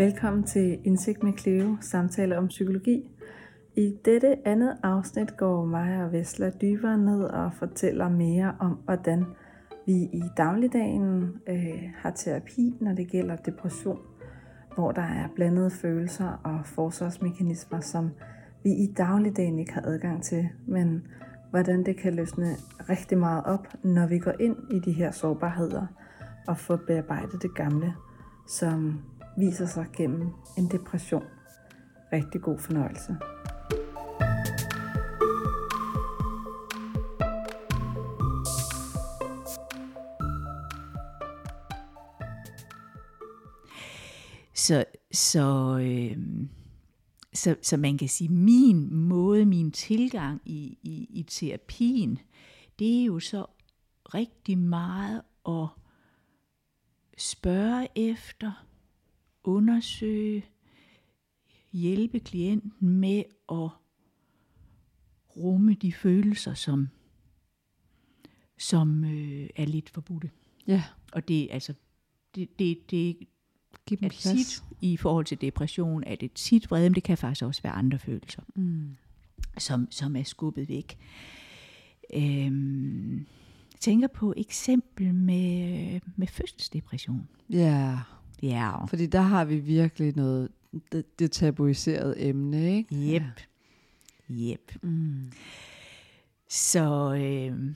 Velkommen til Indsigt med Cleo, samtale om psykologi. I dette andet afsnit går mig og Vesla dybere ned og fortæller mere om, hvordan vi i dagligdagen øh, har terapi, når det gælder depression, hvor der er blandede følelser og forsvarsmekanismer, som vi i dagligdagen ikke har adgang til, men hvordan det kan løsne rigtig meget op, når vi går ind i de her sårbarheder og får bearbejdet det gamle, som viser sig gennem en depression. Rigtig god fornøjelse. Så, så, øh, så, så man kan sige, min måde, min tilgang i, i, i terapien, det er jo så rigtig meget at spørge efter, undersøge, hjælpe klienten med at rumme de følelser, som, som øh, er lidt forbudte. Ja. Og det, altså, det, det, det Giv dem er tit, i forhold til depression, er det tit vrede, men det kan faktisk også være andre følelser, Mm. som, som er skubbet væk. Øhm, jeg tænker på eksempel med, med fødselsdepression. Ja, Ja, fordi der har vi virkelig noget, det, det tabuiserede emne, ikke? Jep. Jep. Mm. Så øh,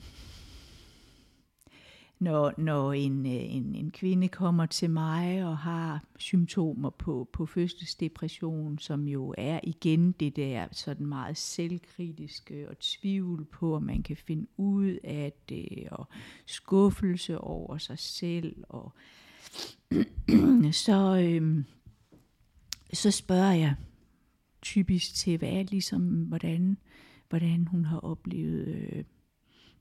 når, når en, øh, en, en kvinde kommer til mig og har symptomer på, på fødselsdepression, som jo er igen det der sådan meget selvkritiske og tvivl på, om man kan finde ud af det, og skuffelse over sig selv, og så, øh, så spørger jeg typisk til, hvad er ligesom, hvordan, hvordan hun har oplevet øh,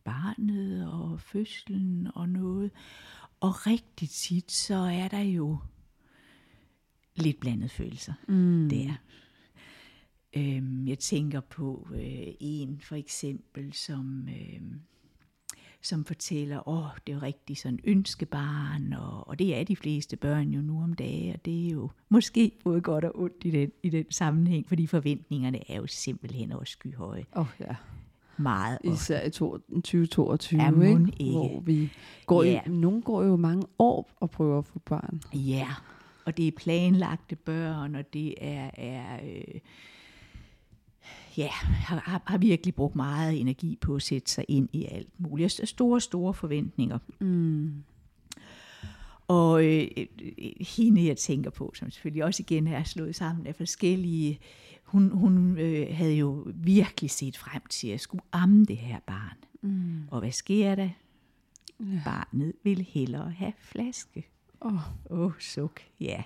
barnet og fødslen og noget. Og rigtig tit, så er der jo lidt blandet følelser Mm. der. Øhm, jeg tænker på øh, en for eksempel, som, øh, som fortæller, åh, det er jo rigtig sådan ønskebarn, og, og det er de fleste børn jo nu om dagen, og det er jo måske både godt og ondt i den, i den sammenhæng, fordi forventningerne er jo simpelthen også skyhøje. Åh oh, ja, Meget især i to- 2022, Ja, ikke? ikke. hvor vi går Ja. i, nogen går jo mange år og prøver at få børn. Ja, og det er planlagte børn, og det er, er øh, ja, har, har, virkelig brugt meget energi på at sætte sig ind i alt muligt. Store, store forventninger. Mm. Og øh, øh, hende, jeg tænker på, som selvfølgelig også igen er slået sammen af forskellige, hun, hun øh, havde jo virkelig set frem til at skulle amme det her barn. Mm. Og hvad sker der? Barnet vil hellere have flaske. Oh. Åh, oh, suk, ja.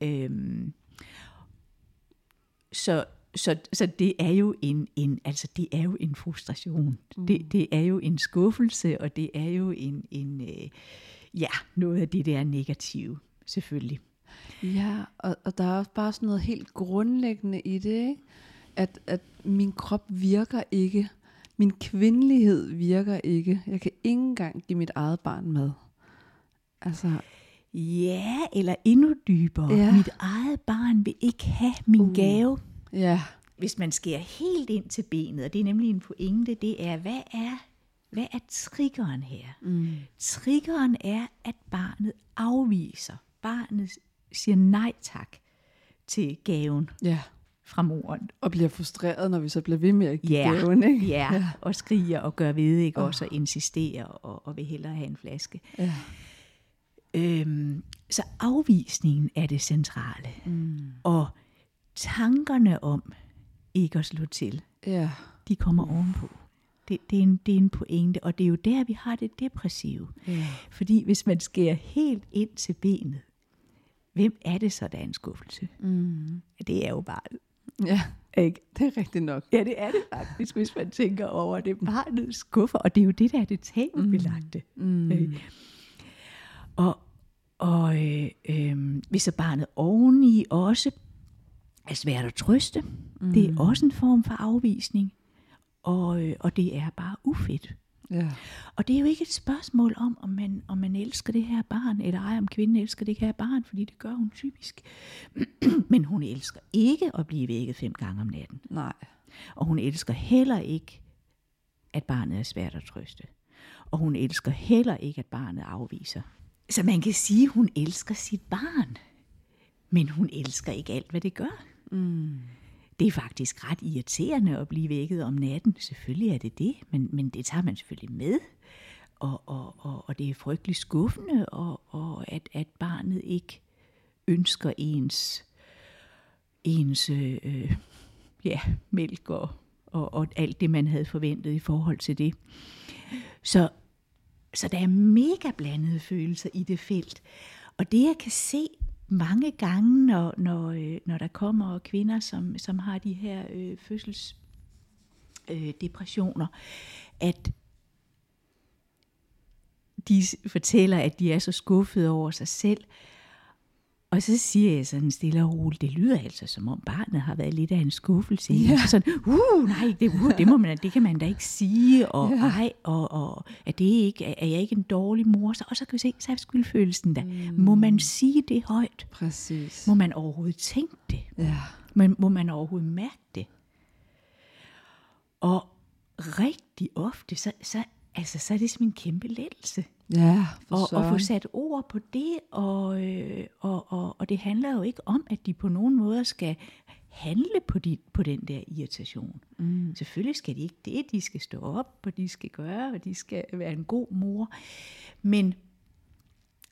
Øhm, så, så, så det er jo en, en, altså det er jo en frustration. Mm. Det, det er jo en skuffelse, og det er jo en, en øh, ja, noget af det der negative, selvfølgelig. Ja, og, og der er også bare sådan noget helt grundlæggende i det, ikke? At, at min krop virker ikke. Min kvindelighed virker ikke. Jeg kan ikke engang give mit eget barn mad. Altså, Ja, eller endnu dybere. Ja. Mit eget barn vil ikke have min uh. gave. Ja. Hvis man skærer helt ind til benet, og det er nemlig en pointe, det er, hvad er, hvad er triggeren her? Mm. Triggeren er, at barnet afviser. Barnet siger nej tak til gaven Ja, fra moren. og bliver frustreret, når vi så bliver ved med at give Ja, gaven, ikke? ja, ja. og skriger og gør ved, ikke? Også og insisterer og, og vil hellere have en flaske. Ja. Øhm, så afvisningen er det centrale. Mm. Og tankerne om ikke at slå til, Ja. de kommer ovenpå. Det, det, er en, det er en pointe, og det er jo der, vi har det depressive. ja. Fordi hvis man skærer helt ind til benet, hvem er det så, der er en skuffelse? Mm. Det er jo barnet. Ja, Ikke? det er rigtigt nok. Ja, det er det faktisk, hvis man tænker over det. Barnet skuffer, og det er jo det, der er det tabubelagte. Mm. Ikke? Og, og øh, øh, hvis så barnet oveni også er svært at trøste, mm. det er også en form for afvisning, og, øh, og det er bare ufedt. Ja. Og det er jo ikke et spørgsmål om, om man, om man elsker det her barn, eller ej, om kvinden elsker det her barn, fordi det gør hun typisk. Men hun elsker ikke at blive vækket fem gange om natten. Nej. Og hun elsker heller ikke, at barnet er svært at trøste. Og hun elsker heller ikke, at barnet afviser. Så man kan sige, at hun elsker sit barn. Men hun elsker ikke alt, hvad det gør. Mm. Det er faktisk ret irriterende at blive vækket om natten. Selvfølgelig er det det, men, men det tager man selvfølgelig med. Og, og, og, og det er frygtelig skuffende, og, og at, at barnet ikke ønsker ens, ens øh, ja, mælk og, og, og alt det, man havde forventet i forhold til det. Så, så der er mega blandede følelser i det felt. Og det jeg kan se mange gange, når, når, øh, når der kommer kvinder, som, som har de her øh, fødselsdepressioner, øh, depressioner, at de fortæller, at de er så skuffede over sig selv. Og så siger jeg sådan stille og roligt, det lyder altså som om barnet har været lidt af en skuffelse. Ja. Sådan, uh, nej, det, uh, det, må man, det kan man da ikke sige, og ja. ej, og, og er, det ikke, er jeg ikke en dårlig mor? Så, og så kan vi se, så er skyldfølelsen der. Mm. Må man sige det højt? Præcis. Må man overhovedet tænke det? Ja. Men må man overhovedet mærke det? Og rigtig ofte, så, så, altså, så er det som en kæmpe lettelse. Ja, for Og, og få sat ord på det, og, øh, og, og, og det handler jo ikke om, at de på nogen måde skal handle på, de, på den der irritation. Mm. Selvfølgelig skal de ikke det, de skal stå op, og de skal gøre, og de skal være en god mor. Men,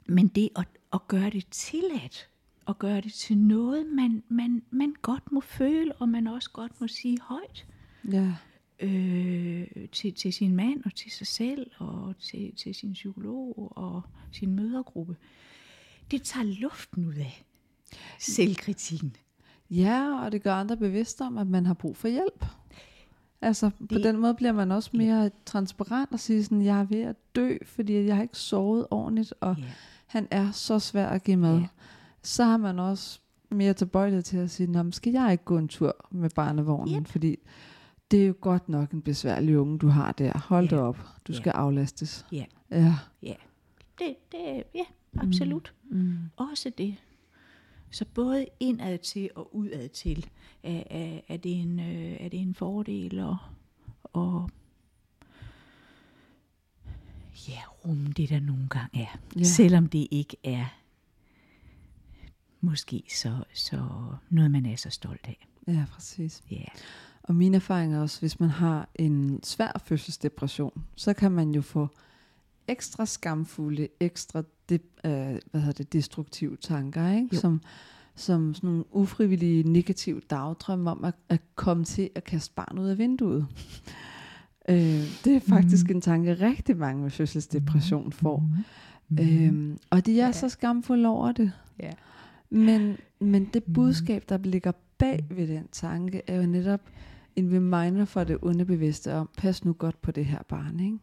men det at, at gøre det tilladt, og gøre det til noget, man, man, man godt må føle, og man også godt må sige højt Ja. Øh, til, til sin mand og til sig selv og til, til sin psykolog og sin mødergruppe. Det tager luften ud af selvkritikken. ja, og det gør andre bevidste om, at man har brug for hjælp. Altså, på Det- den måde bliver man også mere transparent og siger sådan, jeg er ved at dø, fordi jeg har ikke sovet ordentligt, og Ja. han er så svær at give mad. Ja. Så har man også mere tilbøjelighed til at sige, Nå, skal jeg ikke gå en tur med barnevognen, Yep. fordi det er jo godt nok en besværlig unge, du har der. Hold Ja. op, du Ja. skal aflastes. Ja. Ja. Ja, det, det, ja absolut. Mm. Også det. Så både indad til og udad til, er, er, er, det, en, øh, er det en fordel og, og ja, rumme det der nogle gange er. Ja. Selvom det ikke er måske så, så noget, man er så stolt af. Ja, præcis. Ja, Og min erfaring er også, hvis man har en svær fødselsdepression, så kan man jo få ekstra skamfulde, ekstra de, øh, hvad hedder det, destruktive tanker, ikke? Jo. Som, som sådan nogle ufrivillige negative dagdrømme om at, at komme til at kaste barn ud af vinduet. øh, det er faktisk mm. en tanke, rigtig mange med fødselsdepression får. Mm. Øhm, og de er Ja. ja. så skamfulde over det. ja. Men, men det budskab, der ligger bag ved den tanke, er jo netop en reminder for det underbevidste om, pas nu godt på det her barn. Ikke?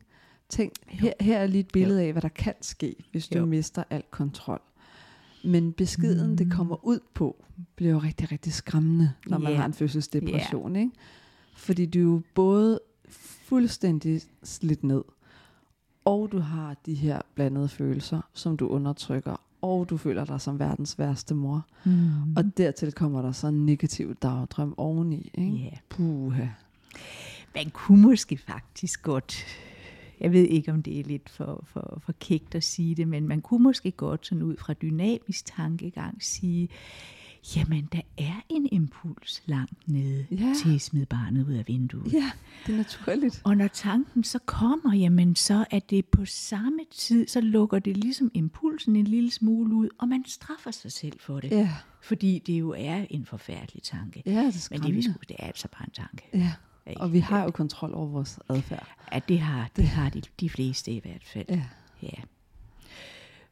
Tænk, her, her er lige et billede af, hvad der kan ske, hvis du Jo. mister al kontrol. Men beskeden, mm. det kommer ud på, bliver jo rigtig, rigtig skræmmende, når man Ja. har en fødselsdepression. Ikke? Fordi du er jo både fuldstændig slidt ned, og du har de her blandede følelser, som du undertrykker, og du føler dig som verdens værste mor. Mm. Og dertil kommer der så en negativ dagdrøm oveni. Ikke? Ja. Puha. Man kunne måske faktisk godt, jeg ved ikke om det er lidt for, for, for kægt at sige det, men man kunne måske godt sådan ud fra dynamisk tankegang sige, jamen der er en impuls langt nede Ja. til at smide barnet ud af vinduet. Ja, det er naturligt. Og når tanken så kommer, jamen så er det på samme tid, så lukker det ligesom impulsen en lille smule ud, og man straffer sig selv for det. Ja, Fordi det jo er en forfærdelig tanke. ja det er Men det, vi sgu- det er altså bare en tanke. Ja, Ikke? og vi har jo kontrol over vores adfærd. Ja, det har, det har de, de fleste i hvert fald. Ja. Ja.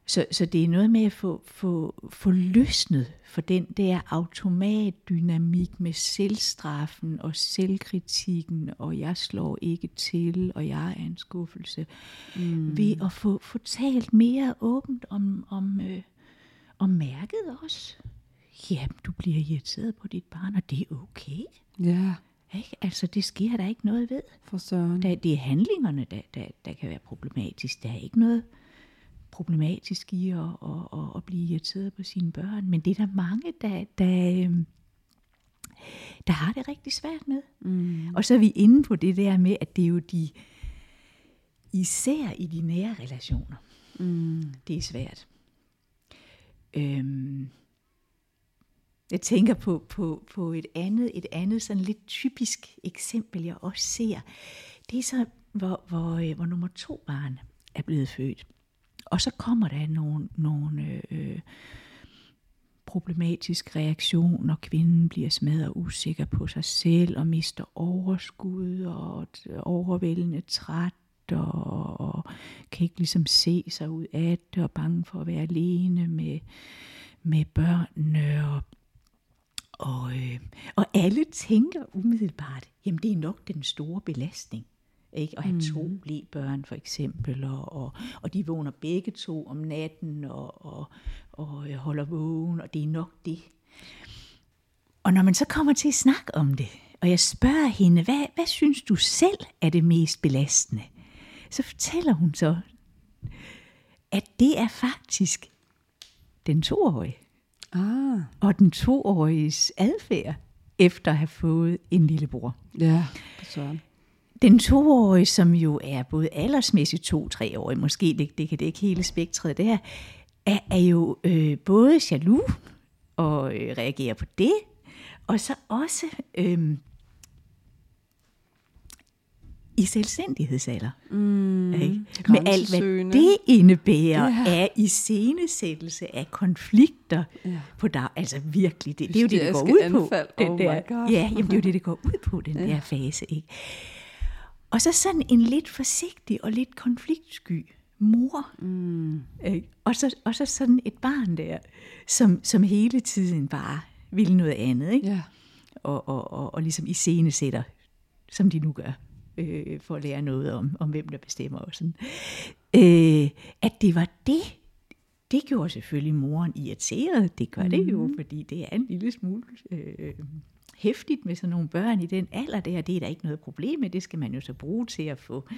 Så, så det er noget med at få, få, få løsnet for den der automatdynamik med selvstraffen og selvkritikken, og jeg slår ikke til, og jeg er en skuffelse. Mm. Ved at få, få talt mere åbent om, om, øh, om mærket også. Ja, du bliver irriteret på dit barn, og det er okay. Ja, Ikke? Altså, det sker der ikke noget ved. For søren. Der, det er handlingerne, der, der, der kan være problematisk. Der er ikke noget problematisk i at, at, at, at blive irriteret på sine børn. Men det er der mange, der, der, øhm, der har det rigtig svært med. Mm. Og så er vi inde på det der med, at det er jo de, især i de nære relationer, Mm. det er svært. Øhm, jeg tænker på, på, på et andet, et andet sådan lidt typisk eksempel, jeg også ser. Det er så, hvor, hvor, øh, hvor nummer to barn er blevet født. Og så kommer der nogle, nogle øh, problematiske reaktioner. Kvinden bliver smadret usikker på sig selv og mister overskud og overvældende træt og, og kan ikke ligesom se sig ud af det og bange for at være alene med, med børnene og og, øh, og alle tænker umiddelbart, jamen det er nok den store belastning. Ikke? At have to børn for eksempel, og, og, og de vågner begge to om natten og, og, og øh, holder vågen, og det er nok det. Og når man så kommer til at snakke om det, og jeg spørger hende, hvad, hvad synes du selv er det mest belastende? Så fortæller hun så, at det er faktisk den toårige Ah, og den toåriges adfærd efter at have fået en lillebror. ja, søren. Den toårige, som jo er både aldersmæssigt to-tre år, måske det, det kan det ikke hele spektret der, er, er jo øh, både jaloux og øh, reagerer på det, og så også øh, i selvstændighedsalder. Mm. Ikke? Med alt, hvad det indebærer Ja. af iscenesættelse af konflikter Ja. på dag. Altså virkelig, det, det er jo det, det går ud på. anfald. Den Oh der. Ja, jamen, det er jo det, det går ud på, den ja. der fase. Ikke? Og så sådan en lidt forsigtig og lidt konfliktsky mor. Mm. Ikke? Og, så, og så sådan et barn der, som, som hele tiden bare vil noget andet. Ikke? Ja. og, og, og, og ligesom iscenesætter, som de nu gør, øh, for at lære noget om, om hvem der bestemmer og sådan. Øh, at det var det, det gjorde selvfølgelig moren irriteret. Det gør det jo, fordi det er en lille smule øh, hæftigt med sådan nogle børn i den alder der. Det er der ikke noget problem med. Det skal man jo så bruge til at få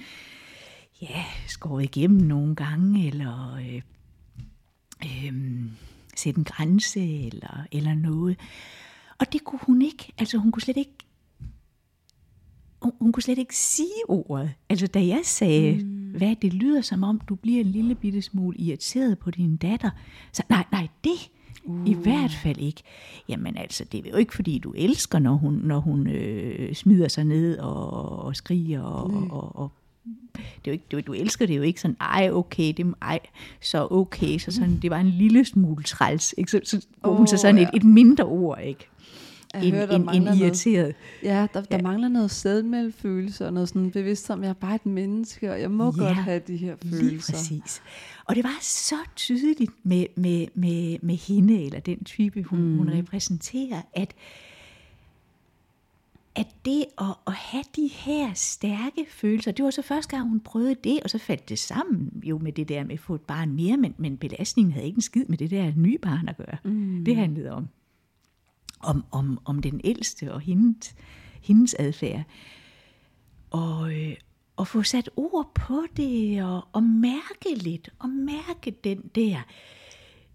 ja, skåret igennem nogle gange, eller øh, øh, sætte en grænse, eller, eller noget. Og det kunne hun ikke. Altså hun kunne slet ikke hun, hun kunne slet ikke sige ordet. Altså da jeg sagde, mm. hvad det lyder som om, du bliver en lille bitte smule irriteret på din datter. Så nej, nej, det uh. i hvert fald ikke. Jamen altså, det er jo ikke fordi, du elsker, når hun, når hun øh, smider sig ned og, og skriger og, og, og, og det er jo ikke, du, du elsker det jo ikke sådan, ej okay, det er ej, så okay, så sådan, det var en lille smule træls, ikke? Så, så oh, hun så sådan ja. et, et mindre ord, ikke? Jeg En, hører, der en, en mangler noget. irriteret. Ja, der, der Ja. mangler noget sædmelfølelse og noget sådan bevidst om, at jeg er bare et menneske, og jeg må Ja, godt have de her Lige følelser. præcis. Og det var så tydeligt med, med, med, med hende, eller den type, hun, mm. hun repræsenterer, at, at det at, at have de her stærke følelser, det var så første gang, hun prøvede det, og så faldt det sammen jo med det der med at få et barn mere, men, men belastningen havde ikke en skid med det der nye barn at gøre. Mm. Det handlede om, om, om, om den ældste og hendes, hendes adfærd. Og, øh, og få sat ord på det, og, og mærke lidt, og mærke den der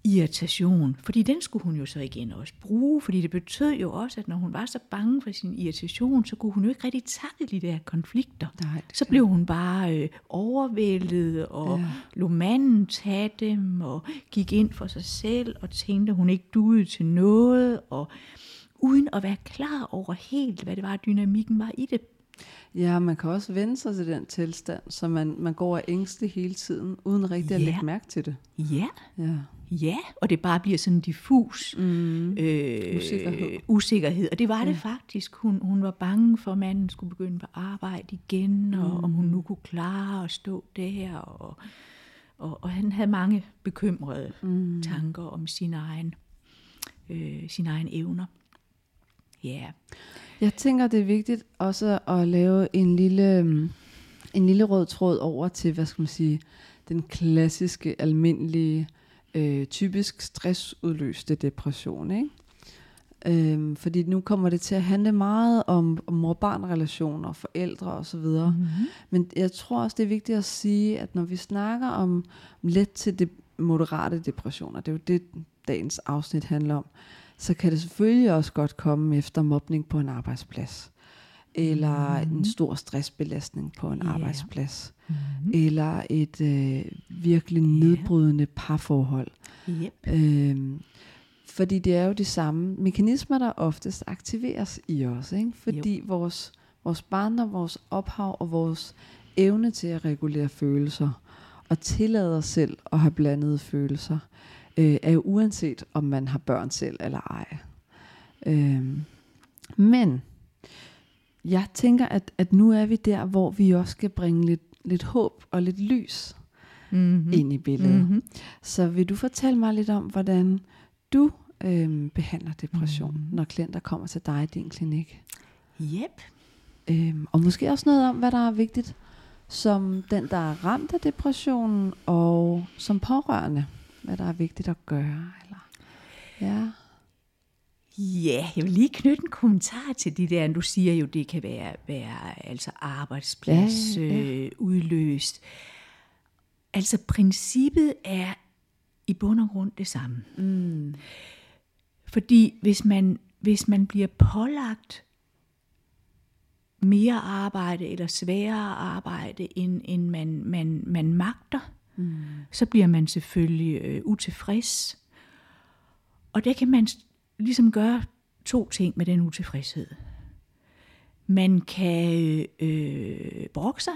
irritation. Fordi den skulle hun jo så igen også bruge, fordi det betød jo også, at når hun var så bange for sin irritation, så kunne hun jo ikke rigtig takle de der konflikter. Nej, så blev hun bare øh, overvældet, og Ja. lå manden tage dem, og gik ind for sig selv, og tænkte, hun ikke duede til noget, og uden at være klar over helt, hvad det var, dynamikken var i det. Ja, man kan også vende sig til den tilstand, så man, man går af ængste hele tiden, uden rigtig at Ja. lægge mærke til det. Ja, Ja. ja, og det bare bliver sådan en diffus Mm. øh, Usikkerhed. usikkerhed. Og det var det faktisk. Hun, hun var bange for, at manden skulle begynde på arbejde igen, og om hun nu kunne klare at stå der. Og, og, og han havde mange bekymrede mm. tanker om sin egen, øh, sine egne evner. Ja, Jeg tænker, det er vigtigt også at lave en lille, øhm, en lille rød tråd over til, hvad skal man sige, den klassiske, almindelige, øh, typisk stressudløste depression. Ikke? Øhm, fordi nu kommer det til at handle meget om, om mor-barn-relationer, forældre osv. Mm-hmm. Men jeg tror også, det er vigtigt at sige, at når vi snakker om let til de moderate depressioner, det er jo det, dagens afsnit handler om, så kan det selvfølgelig også godt komme efter mobning på en arbejdsplads. Eller mm-hmm. en stor stressbelastning på en Ja. arbejdsplads. Mm-hmm. Eller et øh, virkelig nedbrydende parforhold. Yep. Øhm, fordi det er jo de samme mekanismer, der oftest aktiveres i os. Ikke? Fordi vores, vores barndom, vores ophav og vores evne til at regulere følelser og tillade os selv at have blandede følelser, øh, er jo uanset om man har børn selv eller ej. Øhm, men jeg tænker, at, at nu er vi der, hvor vi også skal bringe lidt, lidt håb og lidt lys Mm-hmm. ind i billedet. Mm-hmm. Så vil du fortælle mig lidt om, hvordan du øhm, behandler depression, Mhm. mm. når klienter kommer til dig i din klinik? Yep. Øhm, og måske også noget om, hvad der er vigtigt som den, der er ramt af depressionen, og som pårørende. Hvad der er vigtigt at gøre. Eller, ja. Ja, jeg vil lige knytte en kommentar til det der. Du siger jo, det kan være, være altså arbejdsplads Ja, ja. Øh, udløst. Altså princippet er i bund og grund det samme. Mm. Fordi hvis man, hvis man bliver pålagt mere arbejde eller sværere arbejde, end, end man, man, man magter, mm. så bliver man selvfølgelig øh, utilfreds. Og der kan man ligesom gøre to ting med den utilfredshed. Man kan øh, brokke sig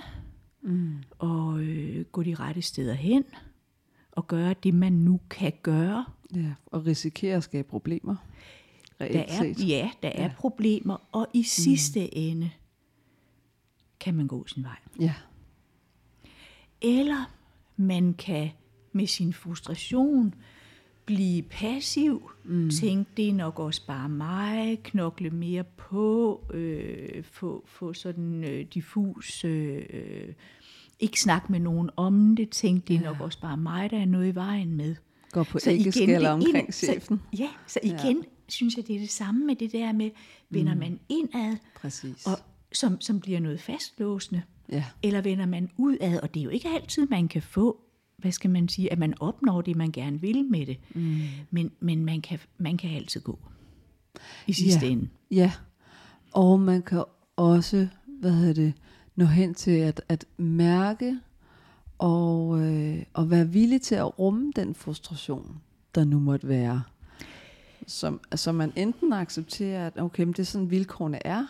Mm. og øh, gå de rette steder hen og gøre det, man nu kan gøre. Ja, og risikere at skabe problemer. Der er, set. ja, der er Ja. problemer, og i sidste mm. ende kan man gå sin vej. Ja. Eller man kan med sin frustration blive passiv, mm. tænke, det er nok også bare mig, knokle mere på, øh, få, få sådan øh, diffus, øh, ikke snakke med nogen om det, tænke, det er nok også bare mig, der er noget i vejen med. Går på Så igen, det omkring ind- chefen. Så, ja, så igen ja. synes jeg, det er det samme med det der med, vender mm. man indad, Præcis. og, som, som bliver noget fastlåsende, Ja. eller vender man udad, og det er jo ikke altid, man kan få, hvad skal man sige, at man opnår det, man gerne vil med det, mm. men, men man, kan, man kan altid gå i sidste Ja. ende. Ja, og man kan også, hvad hedder det, nå hen til at, at mærke og, øh, og være villig til at rumme den frustration, der nu måtte være. Som, altså man enten accepterer, at okay, men det er sådan vilkårene er,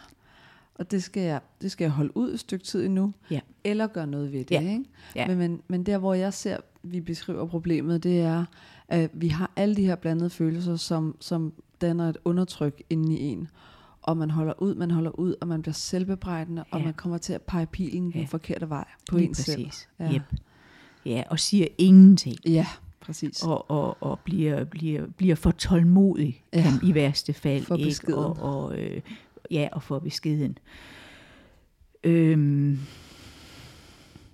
og det skal, jeg, det skal jeg holde ud et stykke tid endnu, Ja. eller gøre noget ved det. Ja. Ikke? Ja. Men, men, men der, hvor jeg ser, vi beskriver problemet, det er, at vi har alle de her blandede følelser, som, som danner et undertryk inde i en. Og man holder ud, man holder ud, og man bliver selvbebrejdende, ja. og man kommer til at pege pilen ja. Den forkerte vej på Lige en selv. præcis. Ja. Yep. Ja, og siger ingenting. Ja, præcis. og, og, og bliver, bliver, bliver for tålmodig Ja. kan, i værste fald. For ikke? Og, og, øh, ja, og for beskeden. Øhm,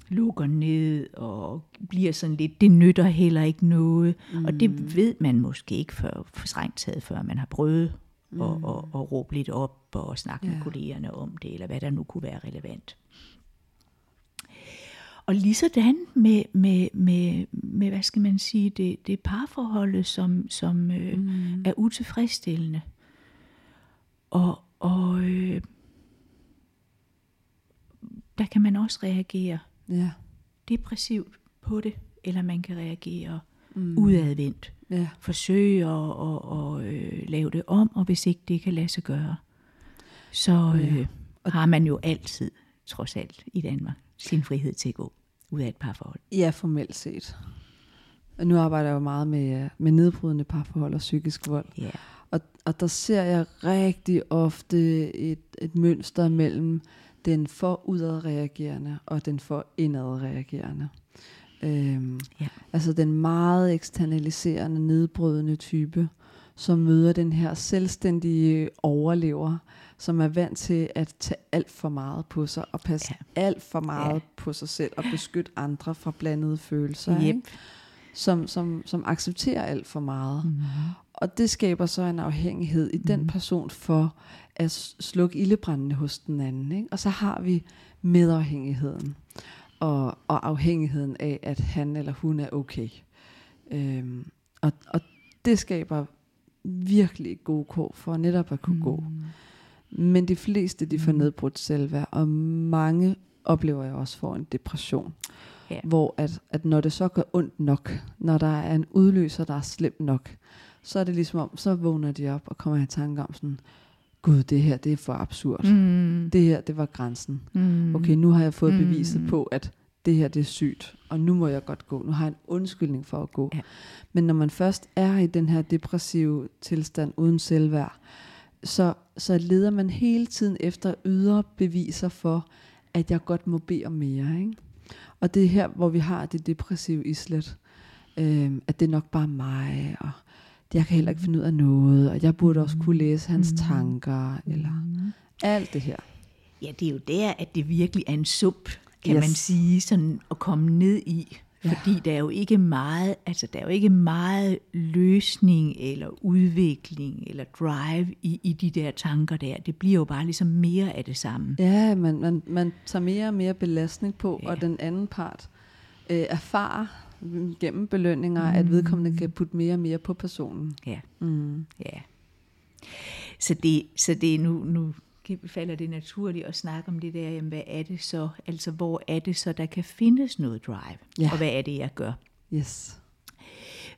lukker ned og bliver sådan lidt, det nytter heller ikke noget. Mm. Og det ved man måske ikke før, for strengt taget, før man har prøvet mm. at, at, at råbe lidt op og snakke ja. Med kollegerne om det, eller hvad der nu kunne være relevant. Og lige sådan med, med, med, med, hvad skal man sige, det, det parforholdet, som, som øh, mm. er utilfredsstillende. Og, og øh, der kan man også reagere Ja, depressivt på det, eller man kan reagere mm. udadvendt. ja, Forsøge at, at, at, øh, lave det om, og hvis ikke det kan lade sig gøre, så øh, har man jo altid, trods alt i Danmark, sin frihed til at gå ud af et parforhold. ja, formelt set. Og nu arbejder jeg jo meget med, øh, med nedbrydende parforhold og psykisk vold. Ja. Og, og der ser jeg rigtig ofte et, et mønster mellem den for udadreagerende og den for indadreagerende. Øhm, Ja. Altså den meget eksternaliserende, nedbrydende type, som møder den her selvstændige overlever, som er vant til at tage alt for meget på sig og passe Ja. alt for meget ja. på sig selv og beskytte andre fra blandede følelser. Yep. Ikke? Som, som, som accepterer alt for meget. Mm. Og det skaber så en afhængighed i den person for at slukke ildebrændende hos den anden. Ikke? Og så har vi medafhængigheden og, og afhængigheden af, at han eller hun er okay. Øhm, og, og det skaber virkelig gode kår for netop at kunne mm. gå. Men de fleste, de får nedbrudt selvværd, og mange oplever jeg også får en depression. Ja. Hvor at, at når det så gør ondt nok, når der er en udløser, der er slem nok, så er det ligesom om, så vågner de op og kommer i tanke om sådan, gud, det her, det er for absurd. Mm. Det her, det var grænsen. Mm. Okay, nu har jeg fået Mm. beviset på, at det her, det er sygt, og nu må jeg godt gå. Nu har jeg en undskyldning for at gå. Ja. Men når man først er i den her depressive tilstand uden selvværd, så, så leder man hele tiden efter ydre beviser for, at jeg godt må bede om mere. Ikke? Og det er her, hvor vi har det depressive islet. Øhm, at det er nok bare mig, og jeg kan heller ikke finde ud af noget, og jeg burde også kunne læse hans tanker, eller alt det her. Ja, det er jo der, at det virkelig er en sump, kan Yes. man sige, sådan at komme ned i. Fordi der er jo ikke meget, altså der er jo ikke meget løsning eller udvikling eller drive i, i de der tanker der. Det bliver jo bare ligesom mere af det samme. Ja, man, man, man tager mere og mere belastning på, Ja. og den anden part øh, erfarer gennem belønninger, mm. at vedkommende kan putte mere og mere på personen. Ja, Mm. ja. Så det, så det nu, nu falder det naturligt at snakke om det der, jamen hvad er det så, altså hvor er det så, der kan findes noget drive, Ja. og hvad er det, jeg gør? Yes.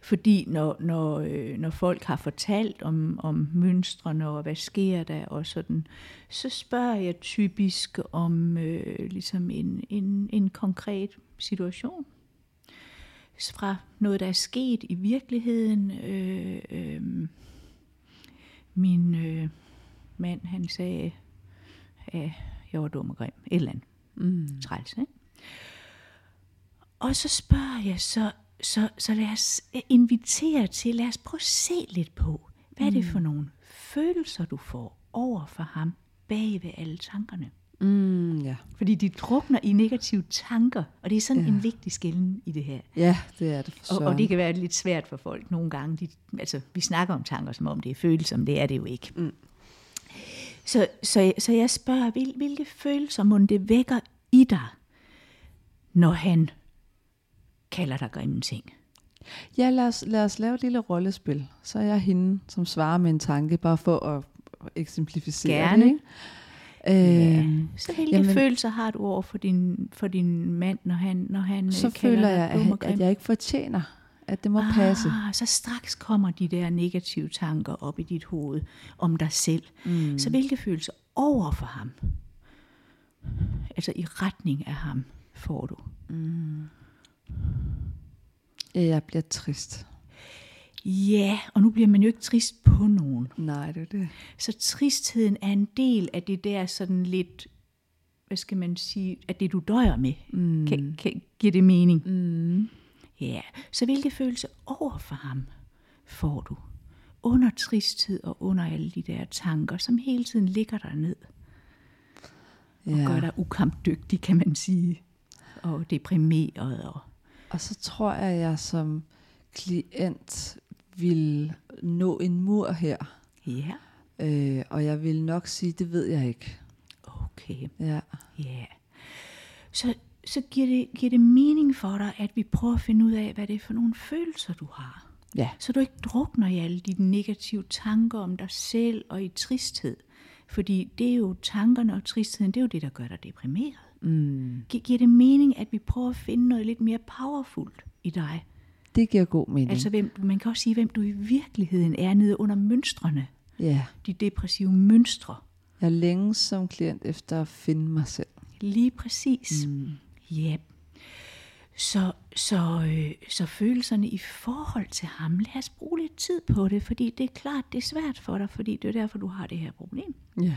Fordi når, når, øh, når folk har fortalt om, om mønstrene og hvad sker der og sådan, så spørger jeg typisk om øh, ligesom en, en, en konkret situation. Fra noget, der er sket i virkeligheden. Øh, øh, min øh, mand, han sagde, at jeg var dum og grim. Et eller andet. Mm. Træls, ikke? Og så spørger jeg, så, så, så lad os invitere til, lad os prøve at se lidt på, hvad er det for nogle følelser, du får over for ham bag ved alle tankerne. Mm, ja. Fordi de drukner i negative tanker, og det er sådan Ja. en vigtig skælden i det her. ja, det er det for Og, og det kan være lidt svært for folk nogle gange. De, altså, vi snakker om tanker, som om det er følelser, men det er det jo ikke. Mm. Så, så, så jeg spørger, hvil, hvilke følelser må det vækker i dig, når han kalder dig grimme ting? Ja, lad os, lad os lave et lille rollespil. Så er jeg hende, som svarer med en tanke, bare for at eksemplificere Gerne. det. Ikke? Ja. Øhm, Så hvilke jamen- følelser har du over for din, for din mand, når han, når han så øh, kalder føler jeg, at, at jeg ikke fortjener, at det må passe. Ah, så straks kommer de der negative tanker op i dit hoved om dig selv. Mm. Så hvilke følelser over for ham, altså i retning af ham, får du? Ja, jeg bliver trist. Ja, og nu bliver man jo ikke trist på nogen. Nej, det er det. Så tristheden er en del af det der sådan lidt, hvad skal man sige, at det du døjer med. Mm. Kan, kan, giver det mening? Mm. Ja, så hvilke følelser over for ham får du? Under tristhed og under alle de der tanker, som hele tiden ligger der ned og Ja. gør dig ukampdygtig, kan man sige. Og deprimeret. Og, Og så tror jeg, at jeg som klient vil nå en mur her. ja, Øh, og jeg vil nok sige, det ved jeg ikke. okay. Ja. Ja. Så, så giver, det, giver det mening for dig, at vi prøver at finde ud af, hvad det er for nogle følelser, du har. Ja. Så du ikke drukner i alle de negative tanker om dig selv og i tristhed. Fordi det er jo tankerne og tristheden, det er jo det, der gør dig deprimeret. Mm. Gi- Giver det mening, at vi prøver at finde noget lidt mere powerfult i dig? Det giver god mening. Altså, hvem, man kan også sige, hvem du i virkeligheden er nede under mønstrene. ja. De depressive mønstre. Jeg længes som klient efter at finde mig selv. Lige præcis. Mm. Ja. Så, så, øh, så følelserne i forhold til ham, lad os bruge lidt tid på det, fordi det er klart, det er svært for dig, fordi det er derfor, du har det her problem. Ja.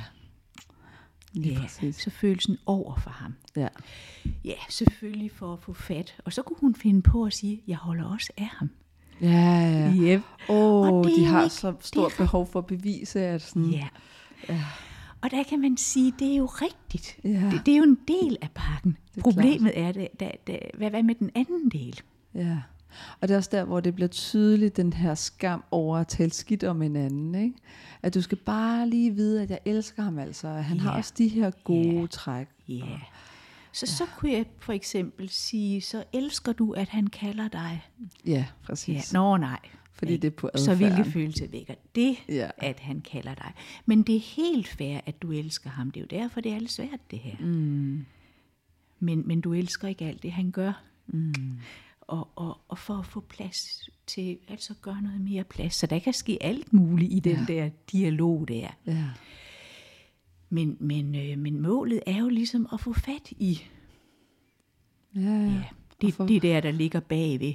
Lige ja, præcis. så følelsen over for ham. Ja. Ja, selvfølgelig for at få fat. Og så kunne hun finde på at sige, jeg holder også af ham. Ja, ja. Yep. Åh, Og det de har ikke- så det stort er behov for at bevise, at sådan, Ja. Og der kan man sige, det er jo rigtigt. Ja. Det, det er jo en del af pakken. er Problemet er, det, da, da, hvad, hvad med den anden del? ja. Og det er også der, hvor det bliver tydeligt, den her skam over at tale skidt om hinanden. Ikke? At du skal bare lige vide, at jeg elsker ham altså. og Han har Ja. også de her gode Ja. træk. Ja. Yeah. Så, så kunne jeg for eksempel sige, så elsker du, at han kalder dig. Ja, Ja. præcis. Nå nej. Fordi Ikke? det er på Så adfærden. hvilke følelse vækker det, Ja. at han kalder dig. Men det er helt fair, at du elsker ham. Det er jo derfor, det er lidt svært, det her. Mm. Men, men du elsker ikke alt det, han gør. Mm. Og, og, og for at få plads til, altså gøre noget mere plads. Så der kan ske alt muligt i den Ja. der dialog der. Ja. Men, men, øh, men målet er jo ligesom at få fat i Ja, ja. Ja, det, for- det der, der ligger bagved.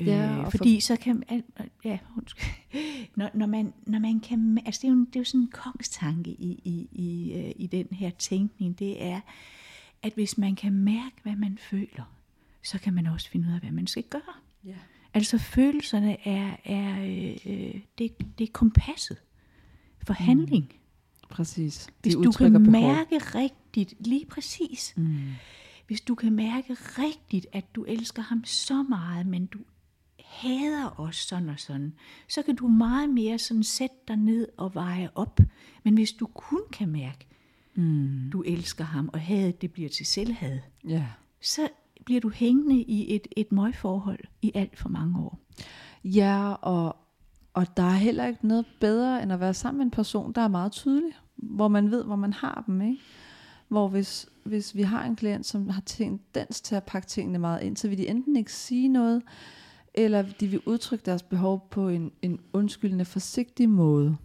Ja, øh, for- fordi så kan ja, undskyld. når, når, man, når man kan, altså det er jo, det er jo sådan en kongstanke i, i, i, øh, i den her tænkning, det er, at hvis man kan mærke, hvad man føler, så kan man også finde ud af, hvad man skal gøre. Ja. Altså følelserne er, er øh, det, det er kompasset for handling. Præcis. De Hvis du kan behov. mærke rigtigt, lige præcis, Mm. hvis du kan mærke rigtigt, at du elsker ham så meget, men du hader os sådan og sådan, så kan du meget mere sådan sætte dig ned og veje op. Men hvis du kun kan mærke, Mm. du elsker ham, og hadet det bliver til selvhad, Ja. så bliver du hængende i et, et møgforhold i alt for mange år. Ja, og, og der er heller ikke noget bedre, end at være sammen med en person, der er meget tydelig, hvor man ved, hvor man har dem, ikke? Hvor hvis, hvis vi har en klient, som har tendens til at pakke tingene meget ind, så vil de enten ikke sige noget, eller de vil udtrykke deres behov på en, en undskyldende, forsigtig måde,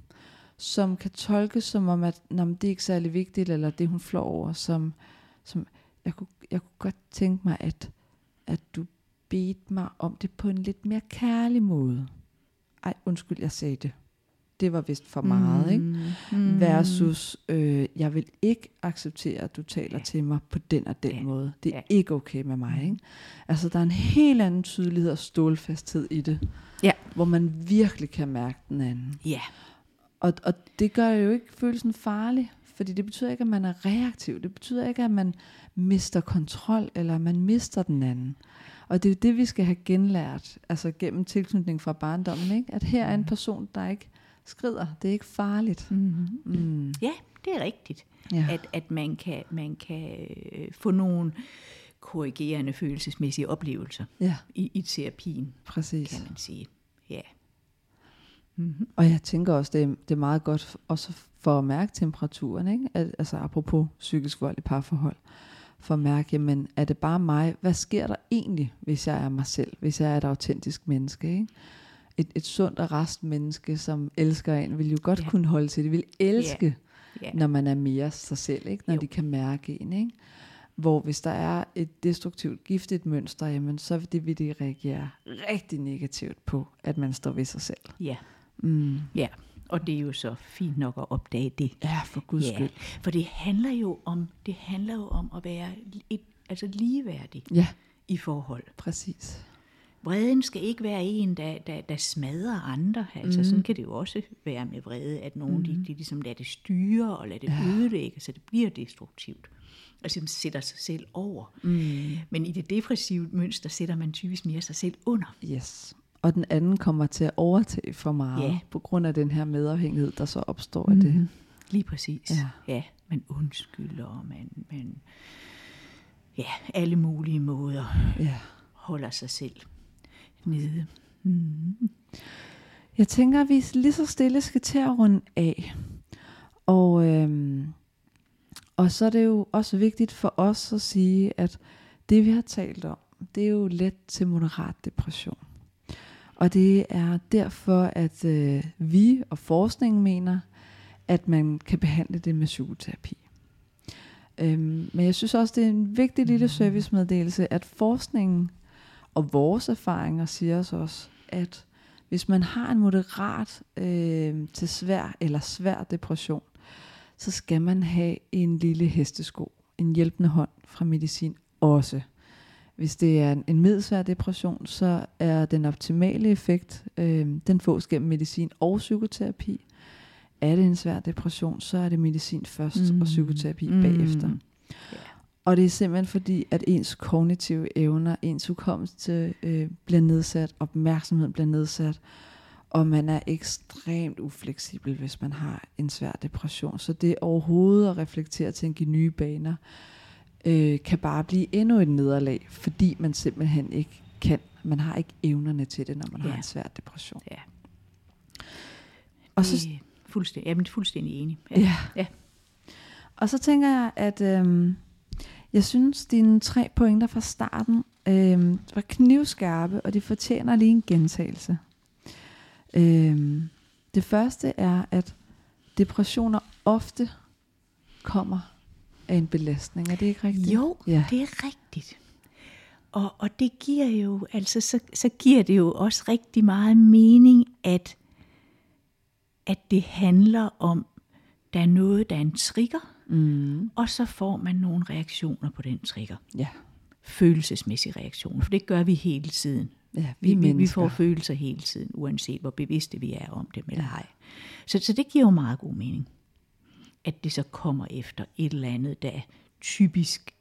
som kan tolkes som om, at "Nå, det er ikke særlig vigtigt, eller det hun flår over, som, som jeg, kunne, jeg kunne godt tænke mig, at, at du bedte mig om det på en lidt mere kærlig måde. Ej, undskyld, jeg sagde det. Det var vist for meget, mm. ikke? Mm. Versus, øh, jeg vil ikke acceptere, at du taler Ja. til mig på den og den Ja. måde. Det er Ja. ikke okay med mig, ikke? Altså, der er en helt anden tydelighed og stålfasthed i det. Ja. Hvor man virkelig kan mærke den anden. Ja, Og, og det gør jo ikke følelsen farlig, fordi det betyder ikke, at man er reaktiv. Det betyder ikke, at man mister kontrol, eller man mister den anden. Og det er jo det, vi skal have genlært, altså gennem tilknytning fra barndommen, ikke? At her er en person, der ikke skrider. Det er ikke farligt. mm. Mm. ja det er rigtigt. Ja. at, at man kan, man kan øh, få nogle korrigerende følelsesmæssige oplevelser ja, i, i terapien, præcis. kan man sige. Ja. Mm-hmm. Og jeg tænker også, det er, det er meget godt også for at mærke temperaturen, ikke? At, altså apropos psykisk vold i parforhold. For at mærke, jamen, er det bare mig? Hvad sker der egentlig, hvis jeg er mig selv? Hvis jeg er et autentisk menneske, ikke? Et, et sundt og rest menneske, som elsker en, vil jo godt ja. kunne holde til det. Vil elske, Ja. når man er mere sig selv, ikke? Når Jo. de kan mærke en, ikke? Hvor hvis der er et destruktivt, giftigt mønster, jamen, så vil det, vil det reagere rigtig negativt på, at man står ved sig selv. ja. Mm. Ja. Og det er jo så fint nok at opdage det. Ja, for guds ja. skyld. For det handler jo om, det handler jo om at være et, altså ligeværdig Ja, i forhold. præcis. Vreden skal ikke være en, der, der, der smadrer andre. Altså, mm. sådan kan det jo også være med vrede, at nogen mm. de, de ligesom lader det styre og lader det ja. ødelægge, så det bliver destruktivt. Altså man sætter sig selv over. Mm. Men i det depressive mønster sætter man typisk mere sig selv under. Yes. Og den anden kommer til at overtage for meget, Ja. på grund af den her medafhængighed, der så opstår af det. Lige præcis. Ja. ja man undskylder, og man, man ja, alle mulige måder Ja. holder sig selv nede. Mm. Jeg tænker, at vi lige så stille skal til at runde af. Og, øhm, og så er det jo også vigtigt for os at sige, at det vi har talt om, det er jo let til moderat depression. Og det er derfor, at øh, vi og forskningen mener, at man kan behandle det med psykoterapi. Øhm, men jeg synes også, det er en vigtig lille servicemeddelelse, at forskningen og vores erfaringer siger os også, at hvis man har en moderat øh, til svær eller svær depression, så skal man have en lille hestesko, en hjælpende hånd fra medicin også. Hvis det er en, middelsvær depression, så er den optimale effekt, øh, den fås gennem medicin og psykoterapi. Er det en svær depression, så er det medicin først mm. og psykoterapi mm. bagefter. Ja. Og det er simpelthen fordi, at ens kognitive evner, ens hukommelse øh, bliver nedsat, opmærksomheden bliver nedsat, og man er ekstremt ufleksibel, hvis man har en svær depression. Så det overhovedet at reflektere til at give nye baner, øh, kan bare blive endnu et nederlag, fordi man simpelthen ikke kan. Man har ikke evnerne til det, når man ja. har en svær depression. Ja. Og det så, fuldstændig, jeg er fuldstændig enig. ja. ja. Og så tænker jeg, at øhm, jeg synes, dine tre pointer fra starten øhm, var knivskarpe, og de fortjener lige en gentagelse. Øhm, det første er, at depressioner ofte kommer af en belastning. Er det ikke rigtigt? Jo, Ja. det er rigtigt. Og, og det giver jo, altså så, så giver det jo også rigtig meget mening, at, at det handler om, der er noget, der er en trigger, Mm, og så får man nogle reaktioner på den trigger. ja. Følelsesmæssige reaktioner, for det gør vi hele tiden. ja, vi, Vi, er vi, får følelser hele tiden, uanset hvor bevidste vi er om dem eller ej. Så, så det giver jo meget god mening, at det så kommer efter et eller andet, der typisk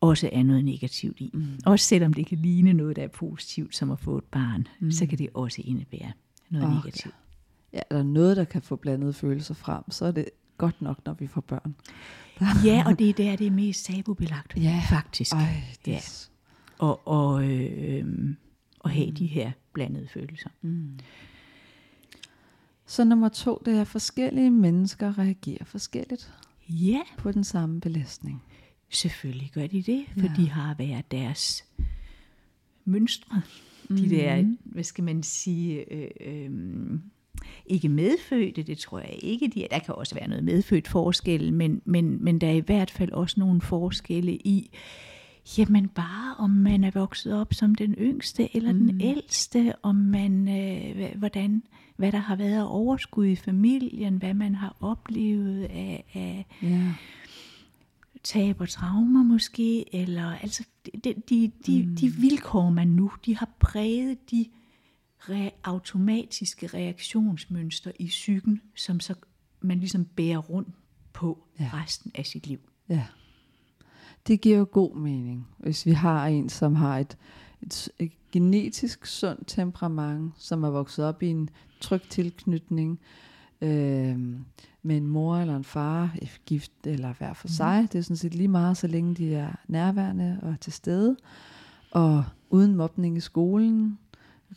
også er noget negativt i. Mm. Også selvom det kan ligne noget, der er positivt, som at få et barn, mm. så kan det også indebære noget Okay. negativt. Ja, er der noget, der kan få blandede følelser frem, så er det godt nok, når vi får børn. Ja, og det er der, det er mest tabubelagt, Ja. faktisk. Ej, det Ja. Og, og, øh, øh, at have de her blandede følelser. Så nummer to, det er, at forskellige mennesker reagerer forskelligt Ja, på den samme belastning. Selvfølgelig gør de det, for Ja. de har været deres mønstre. De Mhm. der, hvad skal man sige, øh, øh, ikke medfødte, det tror jeg ikke. De, er. der kan også være noget medfødt forskel, men, men, men der er i hvert fald også nogle forskelle i, jamen bare om man er vokset op som den yngste eller mm. den ældste, om man, øh, hvordan, hvad der har været af overskud i familien, hvad man har oplevet af, af Ja. tab og traumer måske, eller altså de, de, de, mm. de vilkår, man nu, de har præget de re- automatiske reaktionsmønstre i psyken, som så man ligesom bærer rundt på Ja. resten af sit liv. ja. Det giver jo god mening, hvis vi har en, som har et, et, et genetisk sundt temperament, som er vokset op i en tryg tilknytning, øh, med en mor eller en far, eh, gift eller hver for sig. Det er sådan set lige meget, så længe de er nærværende og til stede. Og uden mobning i skolen,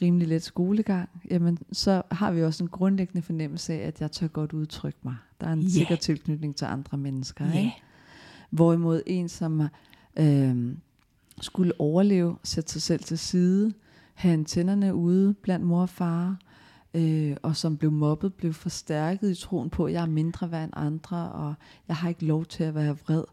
rimelig let skolegang, jamen så har vi også en grundlæggende fornemmelse af, at jeg tør godt udtrykke mig. Der er en Ja. sikker tilknytning til andre mennesker. Ja. Ikke? Hvorimod en, som øh, skulle overleve, sætte sig selv til side, have antennerne ude blandt mor og far, øh, og som blev mobbet, blev forstærket i troen på, at jeg er mindre værd end andre, og jeg har ikke lov til at være vred.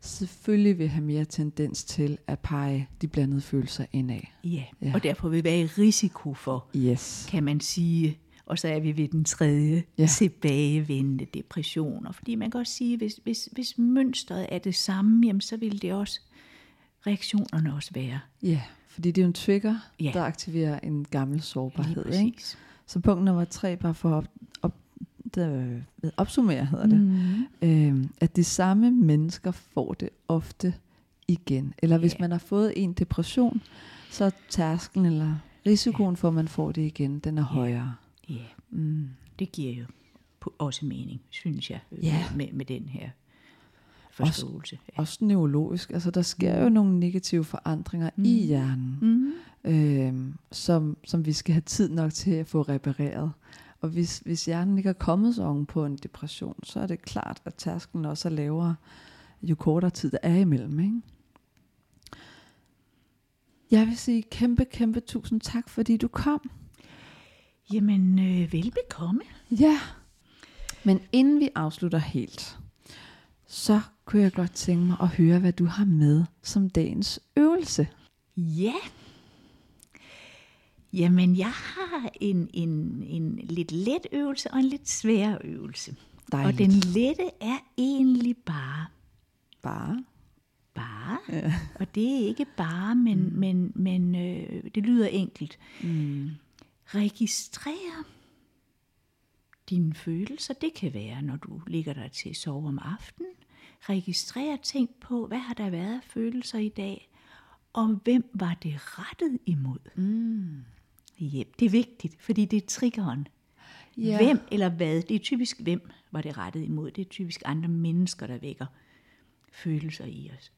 Selvfølgelig vil have mere tendens til at pege de blandede følelser indad. Ja. Ja. og derfor vil være i risiko for, Yes. kan man sige, og så er vi ved den tredje, Ja. tilbagevendende depressioner. Fordi man kan også sige, hvis, hvis, hvis mønstret er det samme, jamen, så vil det også, reaktionerne også være. Ja, fordi det er jo en trigger, Ja. der aktiverer en gammel sårbarhed. Ikke? Så punkt nummer tre, bare for at op, op, det, øh, opsummere, hedder det, Mm. øh, at de samme mennesker får det ofte igen. Eller hvis man har fået en depression, så er tærskelen eller risikoen for, at man får det igen, den er højere. Ja, Mm. det giver jo også mening, synes jeg, øh, Ja. med, med den her forståelse. Ja. Også neurologisk, altså der sker jo nogle negative forandringer mm. i hjernen, Mm. øh, som, som vi skal have tid nok til at få repareret. Og hvis, hvis hjernen ikke er kommet så oven på en depression, så er det klart, at tærskelen også er lavere, jo kortere tid der er imellem. Ikke? Jeg vil sige kæmpe, kæmpe tusind tak, fordi du kom. Jamen, øh, velbekomme. Ja. Men inden vi afslutter helt, så kunne jeg godt tænke mig at høre, hvad du har med som dagens øvelse. Ja. Jamen, jeg har en, en, en lidt let øvelse og en lidt svær øvelse. Dejligt. Og den lette er egentlig bare, Bare. bare, ja. og det er ikke bare, men, mm. men, men øh, det lyder enkelt. Mm. Registrere dine følelser. Det kan være, når du ligger der til at sove om aftenen. Registrer tænk på, hvad har der været af følelser i dag, og hvem var det rettet imod? Mm. Yep, det er vigtigt, fordi det er triggeren. Ja. Hvem eller hvad? Det er typisk hvem var det rettet imod. Det er typisk andre mennesker, der vækker følelser i os.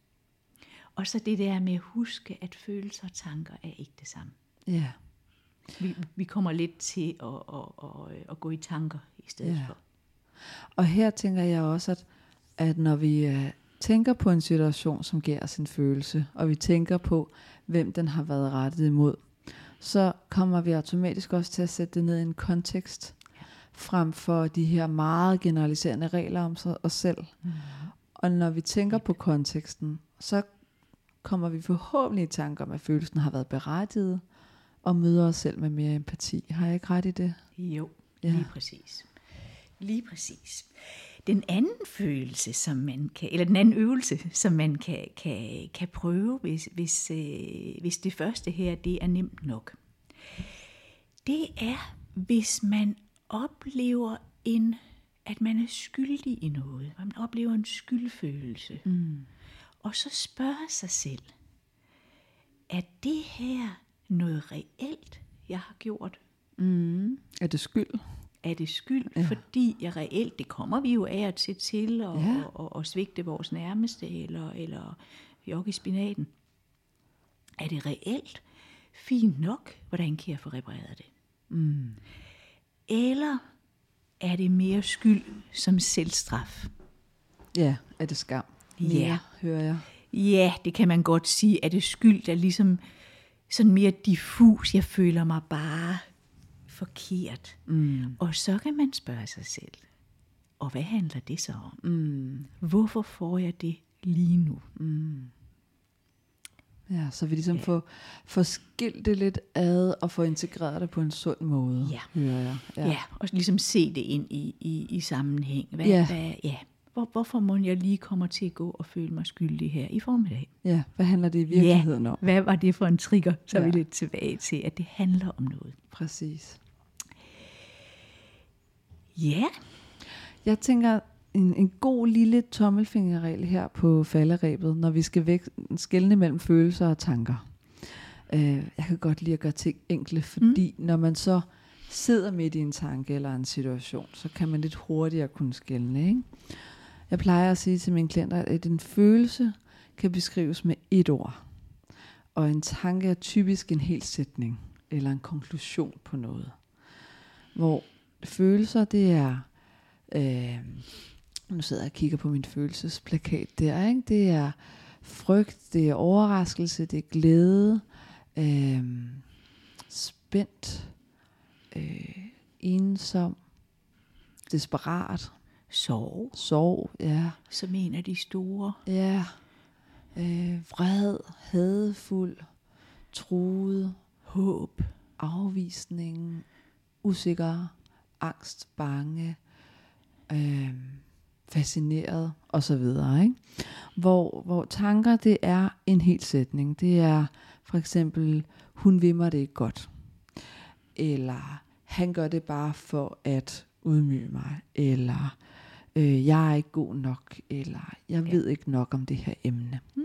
Og så det der med at huske, at følelser og tanker er ikke det samme. Ja. Vi, vi kommer lidt til at, at, at, at gå i tanker i stedet Ja. for. Og her tænker jeg også, at, at når vi øh, tænker på en situation, som giver os en følelse, og vi tænker på, hvem den har været rettet imod, så kommer vi automatisk også til at sætte det ned i en kontekst, frem for de her meget generaliserende regler om os selv. Mm. Og når vi tænker på konteksten, så kommer vi forhåbentlig i tanke om, at følelsen har været berettiget, og møder os selv med mere empati. Har jeg ikke ret i det? Jo, ja. lige præcis. Lige præcis. Den anden følelse, som man kan, eller den anden øvelse, som man kan, kan, kan prøve, hvis, hvis, øh, hvis det første her, det er nemt nok. Det er, hvis man oplever en, at man er skyldig i noget. Man oplever en skyldfølelse. Mm. Og så spørge sig selv, er det her noget reelt, jeg har gjort? Mm. Er det skyld? Er det skyld, ja. fordi jeg reelt, det kommer vi jo af og til til, og, Ja. ja. og, og, og svigte vores nærmeste, eller, eller jogge i spinaten. Er det reelt? Fint nok, hvordan kan jeg få repareret det? Mm. Eller er det mere skyld som selvstraf? Ja, er det skam? Ja. Mere, hører jeg. Ja, det kan man godt sige. Er det skyld, der ligesom sådan mere diffus, jeg føler mig bare forkert. Mm. Og så kan man spørge sig selv, og hvad handler det så om? Mm. Hvorfor får jeg det lige nu? Ja, så vi ligesom Ja. får, får skilt det lidt ad og får integreret det på en sund måde, Ja. hører jeg. Ja, ja og ligesom se det ind i, i, i sammenhæng. Hvad, Ja. Hvad, ja. Hvor, hvorfor må jeg lige komme til at gå og føle mig skyldig her i formiddag? ja, hvad handler det i virkeligheden om? Hvad var det for en trigger? Så er Ja. vi lidt tilbage til, at det handler om noget. Præcis. Ja, Jeg tænker, en, en god lille tommelfingerregel her på falderæbet, når vi skal væk, skelne mellem følelser og tanker. Øh, jeg kan godt lide at gøre ting enkle, fordi mm. når man så sidder midt i en tanke eller en situation, så kan man lidt hurtigere kunne skelne. Ikke? Jeg plejer at sige til mine klienter, at en følelse kan beskrives med et ord. Og en tanke er typisk en hel sætning eller en konklusion på noget. Hvor følelser, det er... Øh, nu sidder jeg og kigger på min følelsesplakat der. Ikke? Det er frygt, det er overraskelse, det er glæde, øh, spændt, øh, ensom, desperat, sorg, sorg, ja, som en af de store. ja, øh, vred, hadfuld, truet, Håb. afvisning, usikker, angst, bange, øh, fascineret og så videre, ikke? Hvor, hvor tanker det er en hel sætning. Det er for eksempel, hun vil mig det ikke godt. Eller han gør det bare for at udmyge mig. Eller øh, jeg er ikke god nok. Eller jeg Ja. ved ikke nok om det her emne. Mm.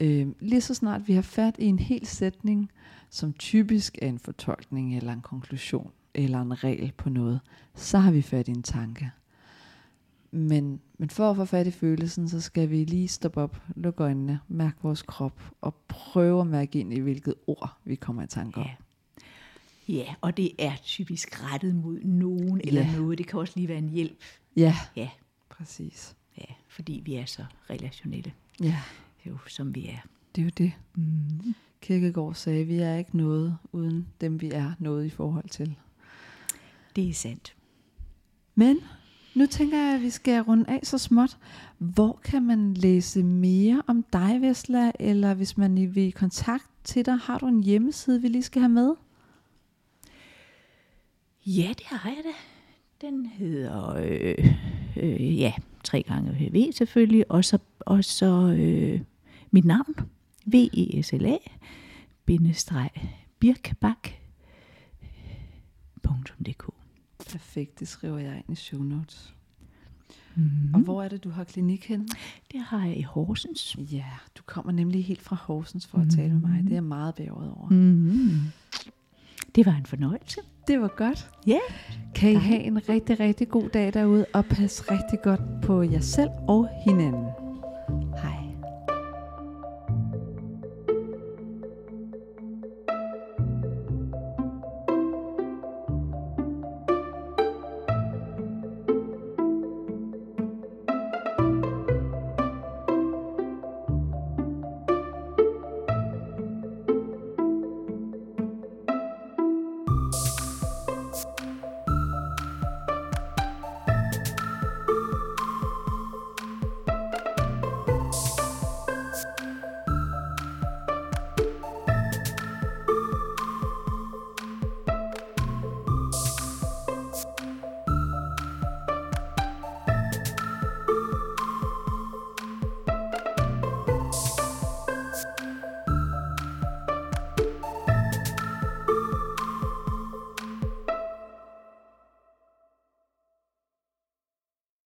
Øh, lige så snart vi har fat i en hel sætning, som typisk er en fortolkning eller en konklusion eller en regel på noget, så har vi fat i en tanke. Men, men for at få fat i følelsen, så skal vi lige stoppe op, lukke øjnene, mærke vores krop og prøve at mærke ind i, hvilket ord vi kommer i tanke om. Ja. Ja, og det er typisk rettet mod nogen eller Ja. noget. Det kan også lige være en hjælp. Ja, Ja, præcis. ja fordi vi er så relationelle, Ja, jo, som vi er. det er jo det. Mm. Kirkegaard sagde, vi er ikke noget uden dem, vi er noget i forhold til. Det er sandt. Men nu tænker jeg, at vi skal runde af så småt. Hvor kan man læse mere om dig, Vesla? Eller hvis man vil i kontakt til dig, har du en hjemmeside, vi lige skal have med? Ja, det har jeg da. Den hedder, øh, øh, ja, tre gange V selvfølgelig, og så, og så øh, mit navn, V-E-S-L-A, bindestreg, birkbak.dk. Perfekt, det skriver jeg ind i show notes. Mm. Og hvor er det, du har klinik hen? Det har jeg i Horsens. Ja, du kommer nemlig helt fra Horsens for at tale med mig. Det er jeg meget bæret over. Mm. Det var en fornøjelse. Det var godt. Ja. Kan I have en rigtig, rigtig god dag derude, og pas rigtig godt på jer selv og hinanden.